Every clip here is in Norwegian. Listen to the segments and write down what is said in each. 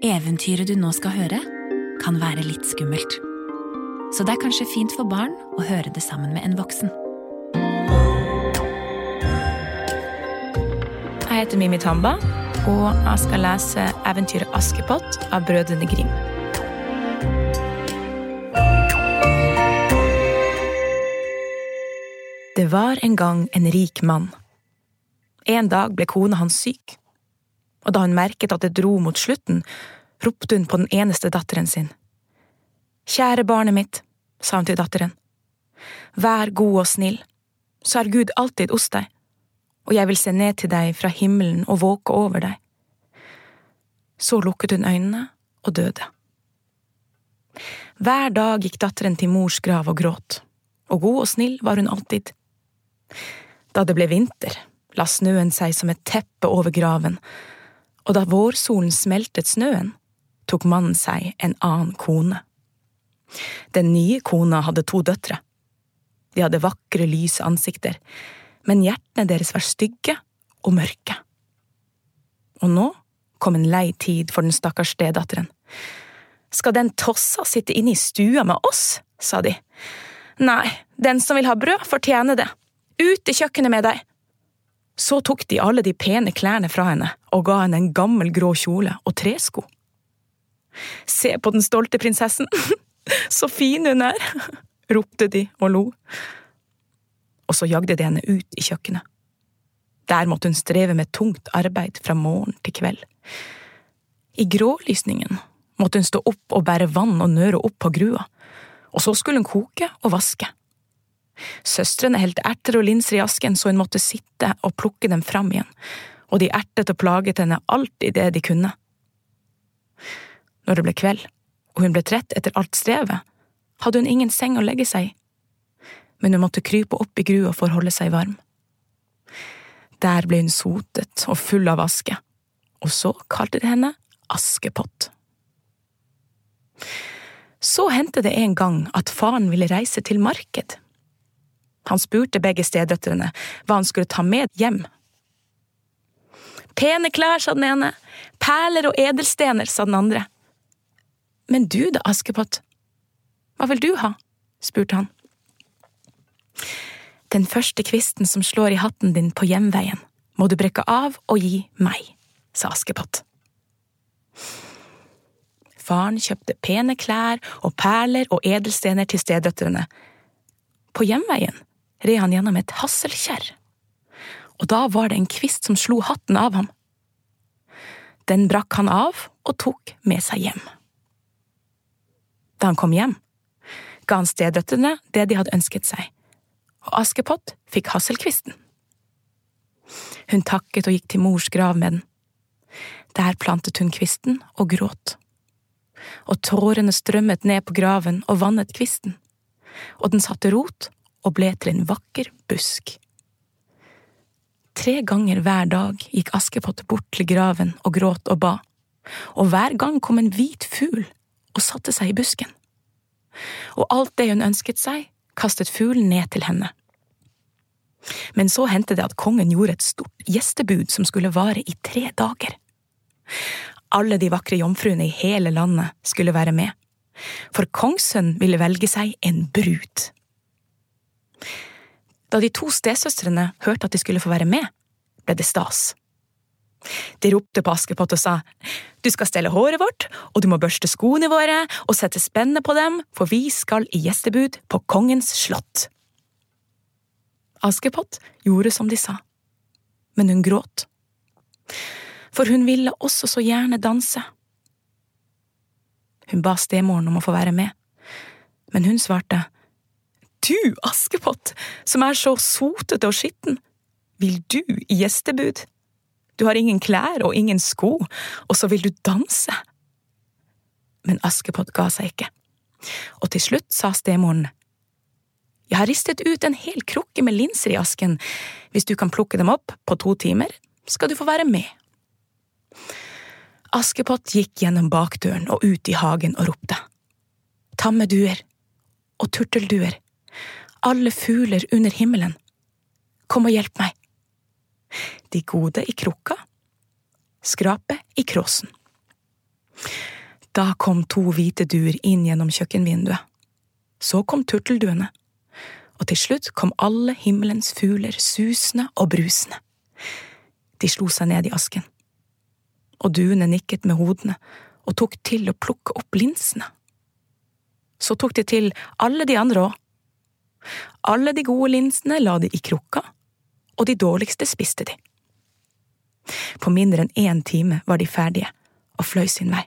Eventyret du nå skal høre, kan være litt skummelt. Så det er kanskje fint for barn å høre det sammen med en voksen. Jeg heter Mimi Tamba, og jeg skal lese eventyret Askepott av Brødrene Grim. Det var en gang en rik mann. En dag ble kona hans syk, og da hun merket at det dro mot slutten, ropte hun på den eneste datteren sin. Kjære barnet mitt, sa hun til datteren, vær god og snill, så er Gud alltid hos deg, og jeg vil se ned til deg fra himmelen og våke over deg. Så lukket hun øynene og døde. Hver dag gikk datteren til mors grav og gråt, og god og snill var hun alltid. Da det ble vinter, la snøen seg som et teppe over graven, og da vårsolen smeltet snøen, tok mannen seg en annen kone. Den nye kona hadde to døtre. De hadde vakre, lyse ansikter, men hjertene deres var stygge og mørke. Og nå kom en lei tid for den stakkars stedatteren. Skal den tossa sitte inne i stua med oss, sa de. Nei, den som vil ha brød, fortjener det. Ut i kjøkkenet med deg! Så tok de alle de pene klærne fra henne og ga henne en gammel grå kjole og tresko. Se på den stolte prinsessen, så fin hun er, ropte de og lo. Og så jagde de henne ut i kjøkkenet. Der måtte hun streve med tungt arbeid fra morgen til kveld. I grålysningen måtte hun stå opp og bære vann og nøre opp på grua, og så skulle hun koke og vaske. Søstrene helte erter og linser i asken så hun måtte sitte og plukke dem fram igjen, og de ertet og plaget henne alltid det de kunne. Når det ble kveld, og hun ble trett etter alt strevet, hadde hun ingen seng å legge seg i, men hun måtte krype opp i grua for å holde seg varm. Der ble hun sotet og full av aske, og så kalte de henne Askepott. Så hendte det en gang at faren ville reise til marked. Han spurte begge stedøtrene hva han skulle ta med hjem. Pene klær, sa den ene, perler og edelstener, sa den andre. Men du da, Askepott, hva vil du ha? spurte han. Den første kvisten som slår i hatten din på hjemveien, må du brekke av og gi meg, sa Askepott. Faren kjøpte pene klær og perler og edelstener til stedøtrene. På hjemveien red han gjennom et hasselkjerr, og da var det en kvist som slo hatten av ham. Den brakk han av og tok med seg hjem. Da han kom hjem, ga han stedøtrene det de hadde ønsket seg, og Askepott fikk hasselkvisten. Hun takket og gikk til mors grav med den. Der plantet hun kvisten og gråt. Og tårene strømmet ned på graven og vannet kvisten, og den satte rot og ble til en vakker busk. Tre ganger hver dag gikk Askepott bort til graven og gråt og ba, og hver gang kom en hvit fugl og satte seg i busken. Og alt det hun ønsket seg, kastet fuglen ned til henne. Men så hendte det at kongen gjorde et stort gjestebud som skulle vare i tre dager. Alle de vakre jomfruene i hele landet skulle være med, for kongssønnen ville velge seg en brud. Da de to stesøstrene hørte at de skulle få være med, ble det stas. De ropte på Askepott og sa du skal stelle håret vårt, og du må børste skoene våre og sette spennene på dem, for vi skal i gjestebud på kongens slott. Askepott gjorde som de sa, men hun gråt, for hun ville også så gjerne danse. Hun ba stemoren om å få være med, men hun svarte du, Askepott, som er så sotete og skitten, vil du i gjestebud? Du har ingen klær og ingen sko, og så vil du danse. Men Askepott ga seg ikke, og til slutt sa stemoren, Jeg har ristet ut en hel krukke med linser i asken, hvis du kan plukke dem opp på to timer, skal du få være med. Askepott gikk gjennom bakdøren og ut i hagen og ropte. Tamme duer og turtelduer, alle fugler under himmelen, kom og hjelp meg. De gode i krukka, skrapet i kråsen. Da kom to hvite duer inn gjennom kjøkkenvinduet. Så kom turtelduene. Og til slutt kom alle himmelens fugler susende og brusende. De slo seg ned i asken. Og duene nikket med hodene og tok til å plukke opp linsene. Så tok de til alle de andre òg. Alle de gode linsene la de i krukka, og de dårligste spiste de. På mindre enn én time var de ferdige og fløy sin vei.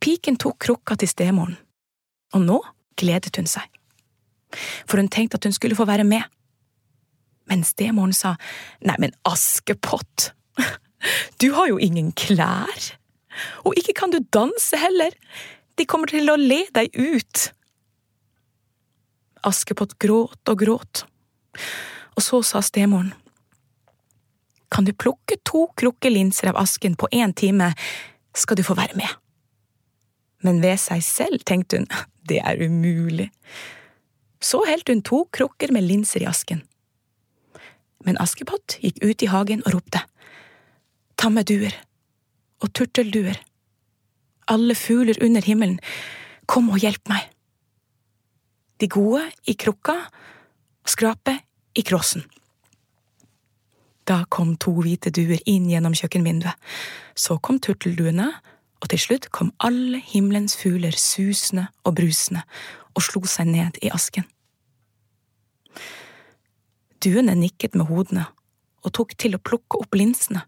Piken tok krukka til stemoren, og nå gledet hun seg, for hun tenkte at hun skulle få være med. Men stemoren sa, Nei, men Askepott, du har jo ingen klær, og ikke kan du danse heller, de kommer til å le deg ut. Askepott gråt og gråt, og så sa stemoren, Kan du plukke to krukker linser av asken på én time, skal du få være med. Men ved seg selv tenkte hun, det er umulig. Så helte hun to krukker med linser i asken. Men Askepott gikk ut i hagen og ropte, Tamme duer og turtelduer, alle fugler under himmelen, kom og hjelp meg. De gode i krukka, og skrapet i krossen. Da kom to hvite duer inn gjennom kjøkkenvinduet, så kom turtelduene, og til slutt kom alle himmelens fugler susende og brusende og slo seg ned i asken. Duene nikket med hodene og tok til å plukke opp linsene,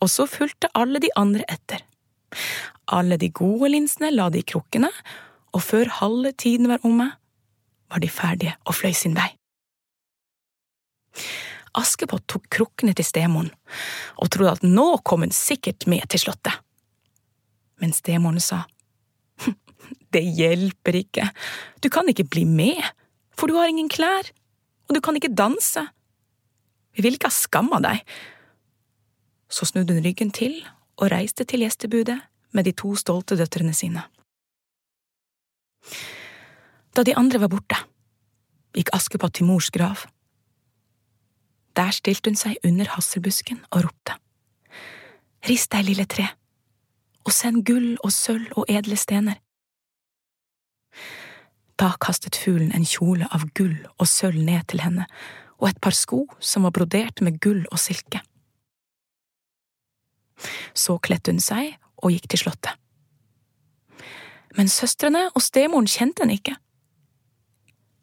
og så fulgte alle de andre etter. Alle de gode linsene la de i krukkene, og før halve tiden var omme, var de ferdige og fløy sin vei. Askepott tok krukkene til stemoren og trodde at nå kom hun sikkert med til slottet. Men stemoren sa, «Hm, det hjelper ikke, du kan ikke bli med, for du har ingen klær, og du kan ikke danse. Vi vil ikke ha skam av deg. Så snudde hun ryggen til og reiste til gjestebudet med de to stolte døtrene sine. Da de andre var borte, gikk Askepott til mors grav. Der stilte hun seg under hasselbusken og ropte. Rist deg, lille tre, og send gull og sølv og edle stener. Da kastet fuglen en kjole av gull og sølv ned til henne, og et par sko som var brodert med gull og silke. Så kledde hun seg og gikk til slottet. Men søstrene og stemoren kjente henne ikke.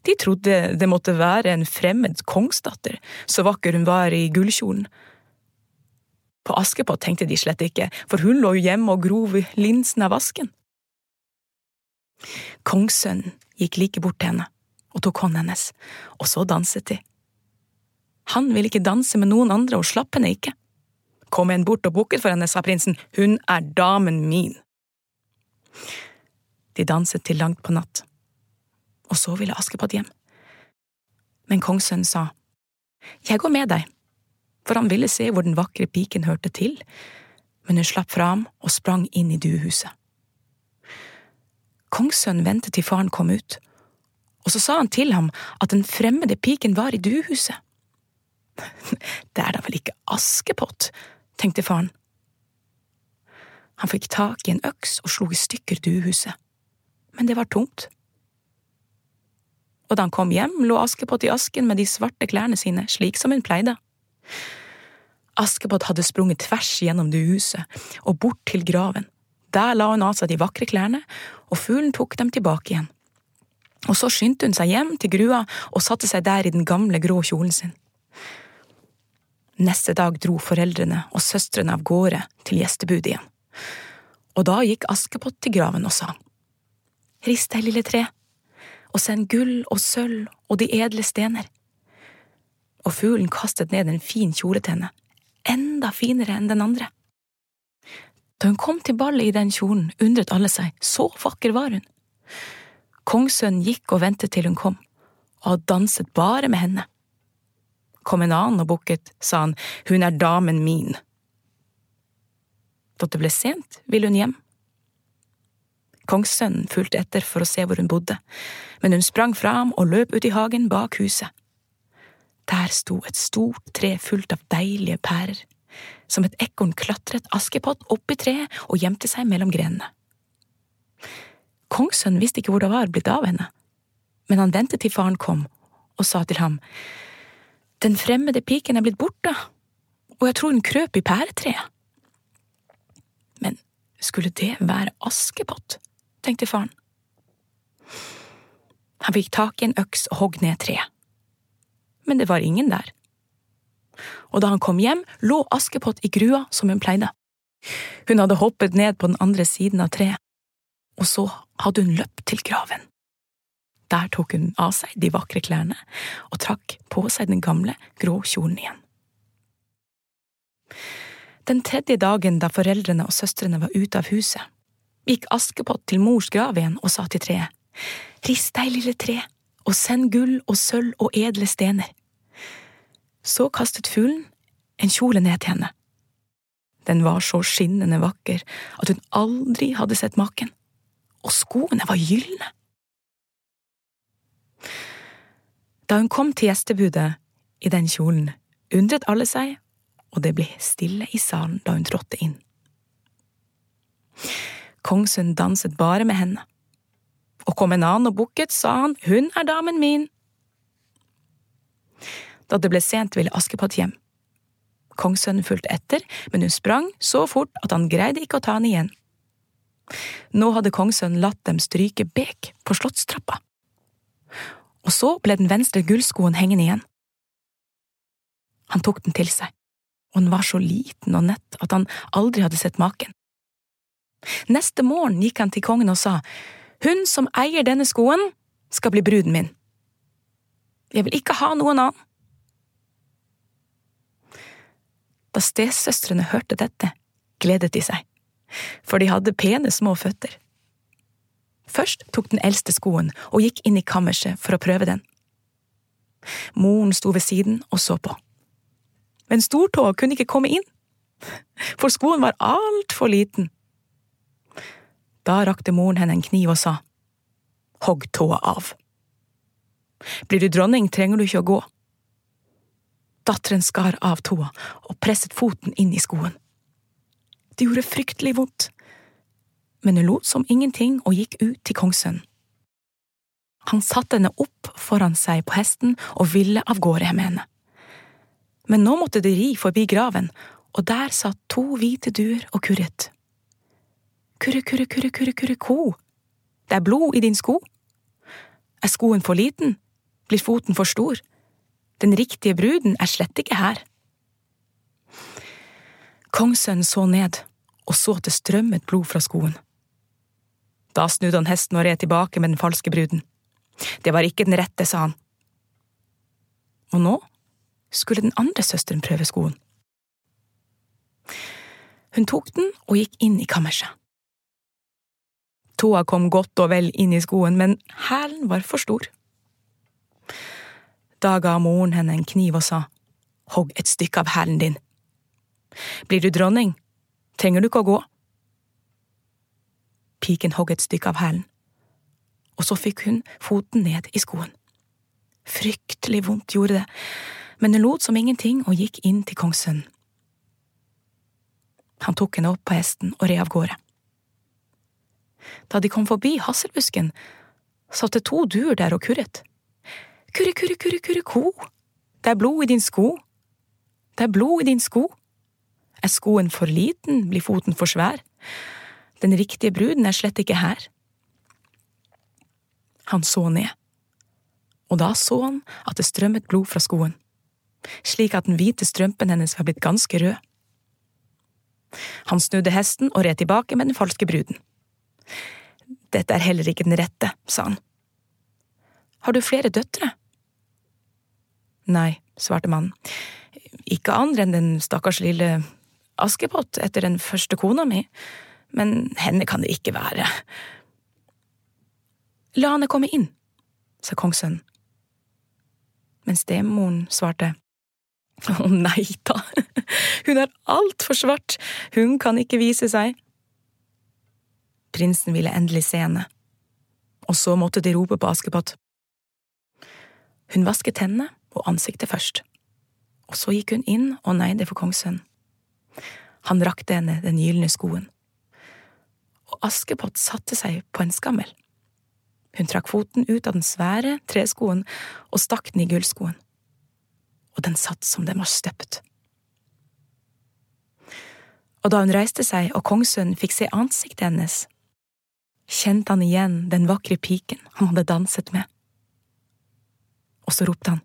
De trodde det måtte være en fremmed kongsdatter, så vakker hun var i gullkjolen. På Askepott tenkte de slett ikke, for hun lå jo hjemme og grov linsen av asken. Kongssønnen gikk like bort til henne og tok hånden hennes, og så danset de. Han ville ikke danse med noen andre og slapp henne ikke. Kom en bort og bukket for henne, sa prinsen, hun er damen min. De danset til langt på natt, og så ville Askepott hjem. Men kongssønnen sa, Jeg går med deg, for han ville se hvor den vakre piken hørte til, men hun slapp fra ham og sprang inn i duehuset. Kongssønnen ventet til faren kom ut, og så sa han til ham at den fremmede piken var i duehuset. Det er da vel ikke Askepott, tenkte faren. Han fikk tak i en øks og slo i stykker duehuset, men det var tomt. Og da han kom hjem, lå Askepott i asken med de svarte klærne sine, slik som hun pleide. Askepott hadde sprunget tvers gjennom det huset og bort til graven. Der la hun av seg de vakre klærne, og fuglen tok dem tilbake igjen. Og så skyndte hun seg hjem til grua og satte seg der i den gamle, grå kjolen sin. Neste dag dro foreldrene og søstrene av gårde til gjestebudet igjen, og da gikk Askepott til graven og sa, Rist deg, lille tre, og send gull og sølv og de edle stener. Og fuglen kastet ned en fin kjole til henne, enda finere enn den andre. Da hun kom til ballet i den kjolen, undret alle seg, så vakker var hun. Kongssønnen gikk og ventet til hun kom, og hadde danset bare med henne kom en annen og bukket, sa han, hun er damen min. Da det ble sent, ville hun hjem. Kongssønnen fulgte etter for å se hvor hun bodde, men hun sprang fra ham og løp ut i hagen bak huset. Der sto et stort tre fullt av deilige pærer, Som et ekorn klatret Askepott opp i treet og gjemte seg mellom grenene. Kongssønnen visste ikke hvor det var blitt av henne, men han ventet til faren kom og sa til ham, Den fremmede piken er blitt borte, og jeg tror hun krøp i pæretreet. Men skulle det være Askepott, tenkte faren. Han fikk tak i en øks og hogg ned treet. Men det var ingen der. Og da han kom hjem, lå Askepott i grua som hun pleide. Hun hadde hoppet ned på den andre siden av treet, og så hadde hun løpt til graven. Der tok hun av seg de vakre klærne og trakk på seg den gamle, grå kjolen igjen. Den tredje dagen da foreldrene og søstrene var ute av huset, gikk Askepott til mors grav igjen og sa til treet, Rist deg, lille tre, og send gull og sølv og edle stener. Så kastet fuglen en kjole ned til henne. Den var så skinnende vakker at hun aldri hadde sett maken, og skoene var gylne. Da hun kom til gjestebudet i den kjolen, undret alle seg, og det ble stille i salen da hun trådte inn. Kongsund danset bare med henne, og kom en annen og bukket, sa han, hun er damen min. Da det ble sent, ville Askepott hjem. Kongssønnen fulgte etter, men hun sprang så fort at han greide ikke å ta henne igjen. Nå hadde kongssønnen latt dem stryke bek på slottstrappa og så ble den venstre gullskoen hengende igjen. Han tok den til seg, og den var så liten og nett at han aldri hadde sett maken. Neste morgen gikk han til kongen og sa, Hun som eier denne skoen, skal bli bruden min. Jeg vil ikke ha noen annen. Da stesøstrene hørte dette, gledet de seg, for de hadde pene små føtter. Først tok den eldste skoen og gikk inn i kammerset for å prøve den. Moren sto ved siden og så på. Men stortåa kunne ikke komme inn, for skoen var altfor liten. Da rakte moren henne en kniv og sa, Hogg tåa av. Blir du dronning, trenger du ikke å gå. Datteren skar av tåa og presset foten inn i skoen. Det gjorde fryktelig vondt, men hun lot som ingenting og gikk ut til kongssønnen. Han satte henne opp foran seg på hesten og ville av gårde med henne. Men nå måtte de ri forbi graven, og der satt to hvite duer og kurret. Kurre, kurre, kurre, kurre, kurre, ko, det er blod i din sko. Er skoen for liten? Blir foten for stor? Den riktige bruden er slett ikke her. Kongssønnen så ned og så at det strømmet blod fra skoen. Da snudde han hesten og red tilbake med den falske bruden. Det var ikke den rette, sa han. Og nå skulle den andre søsteren prøve skoen. Hun tok den og gikk inn i kammerset. Tåa kom godt og vel inn i skoen, men hælen var for stor. Da ga moren henne en kniv og sa, Hogg et stykke av hælen din. Blir du dronning, trenger du ikke å gå. Piken hogg et stykke av hælen, og så fikk hun foten ned i skoen. Fryktelig vondt gjorde det, men hun lot som ingenting og gikk inn til kongssønnen. Han tok henne opp på hesten og red av gårde. Da de kom forbi hasselbusken, satt det to duer der og kurret. Kurre, kurre, kurre, kurre, ko, det er blod i din sko, det er blod i din sko. Er skoen for liten, blir foten for svær. Den riktige bruden er slett ikke her. Han så ned, og da så han at det strømmet blod fra skoen, slik at den hvite strømpen hennes var blitt ganske rød. Han snudde hesten og red tilbake med den falske bruden. Dette er heller ikke den rette, sa han. Har du flere døtre? Nei, svarte mannen, ikke andre enn den stakkars lille Askepott etter den første kona mi, men henne kan det ikke være. La henne komme inn, sa kongssønnen. Men stemoren svarte, Å nei da, hun er altfor svart, hun kan ikke vise seg. Prinsen ville endelig se henne, og så måtte de rope på Askepott. Hun vasket hendene og ansiktet først, og så gikk hun inn og neide for kongssønnen. Han rakte henne den gylne skoen. Og Askepott satte seg på en skammel. Hun trakk foten ut av den svære treskoen og stakk den i gullskoen. Og den satt som den var støpt. Og da hun reiste seg og kongssønnen fikk se ansiktet hennes, kjente han igjen den vakre piken han hadde danset med. Og så ropte han,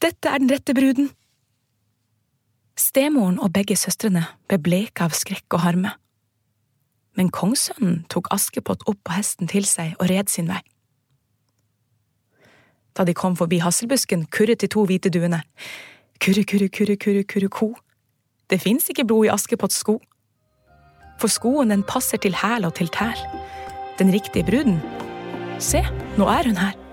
Dette er den rette bruden! Stemoren og begge søstrene ble bleke av skrekk og harme. Men kongssønnen tok Askepott opp på hesten til seg og red sin vei. Da de kom forbi hasselbusken, kurret de to hvite duene. Kurre, kurre, kurre, kurre, kurre, ko. Det fins ikke blod i Askepotts sko. For skoen den passer til hæl og til tæl. Den riktige bruden, se, nå er hun her.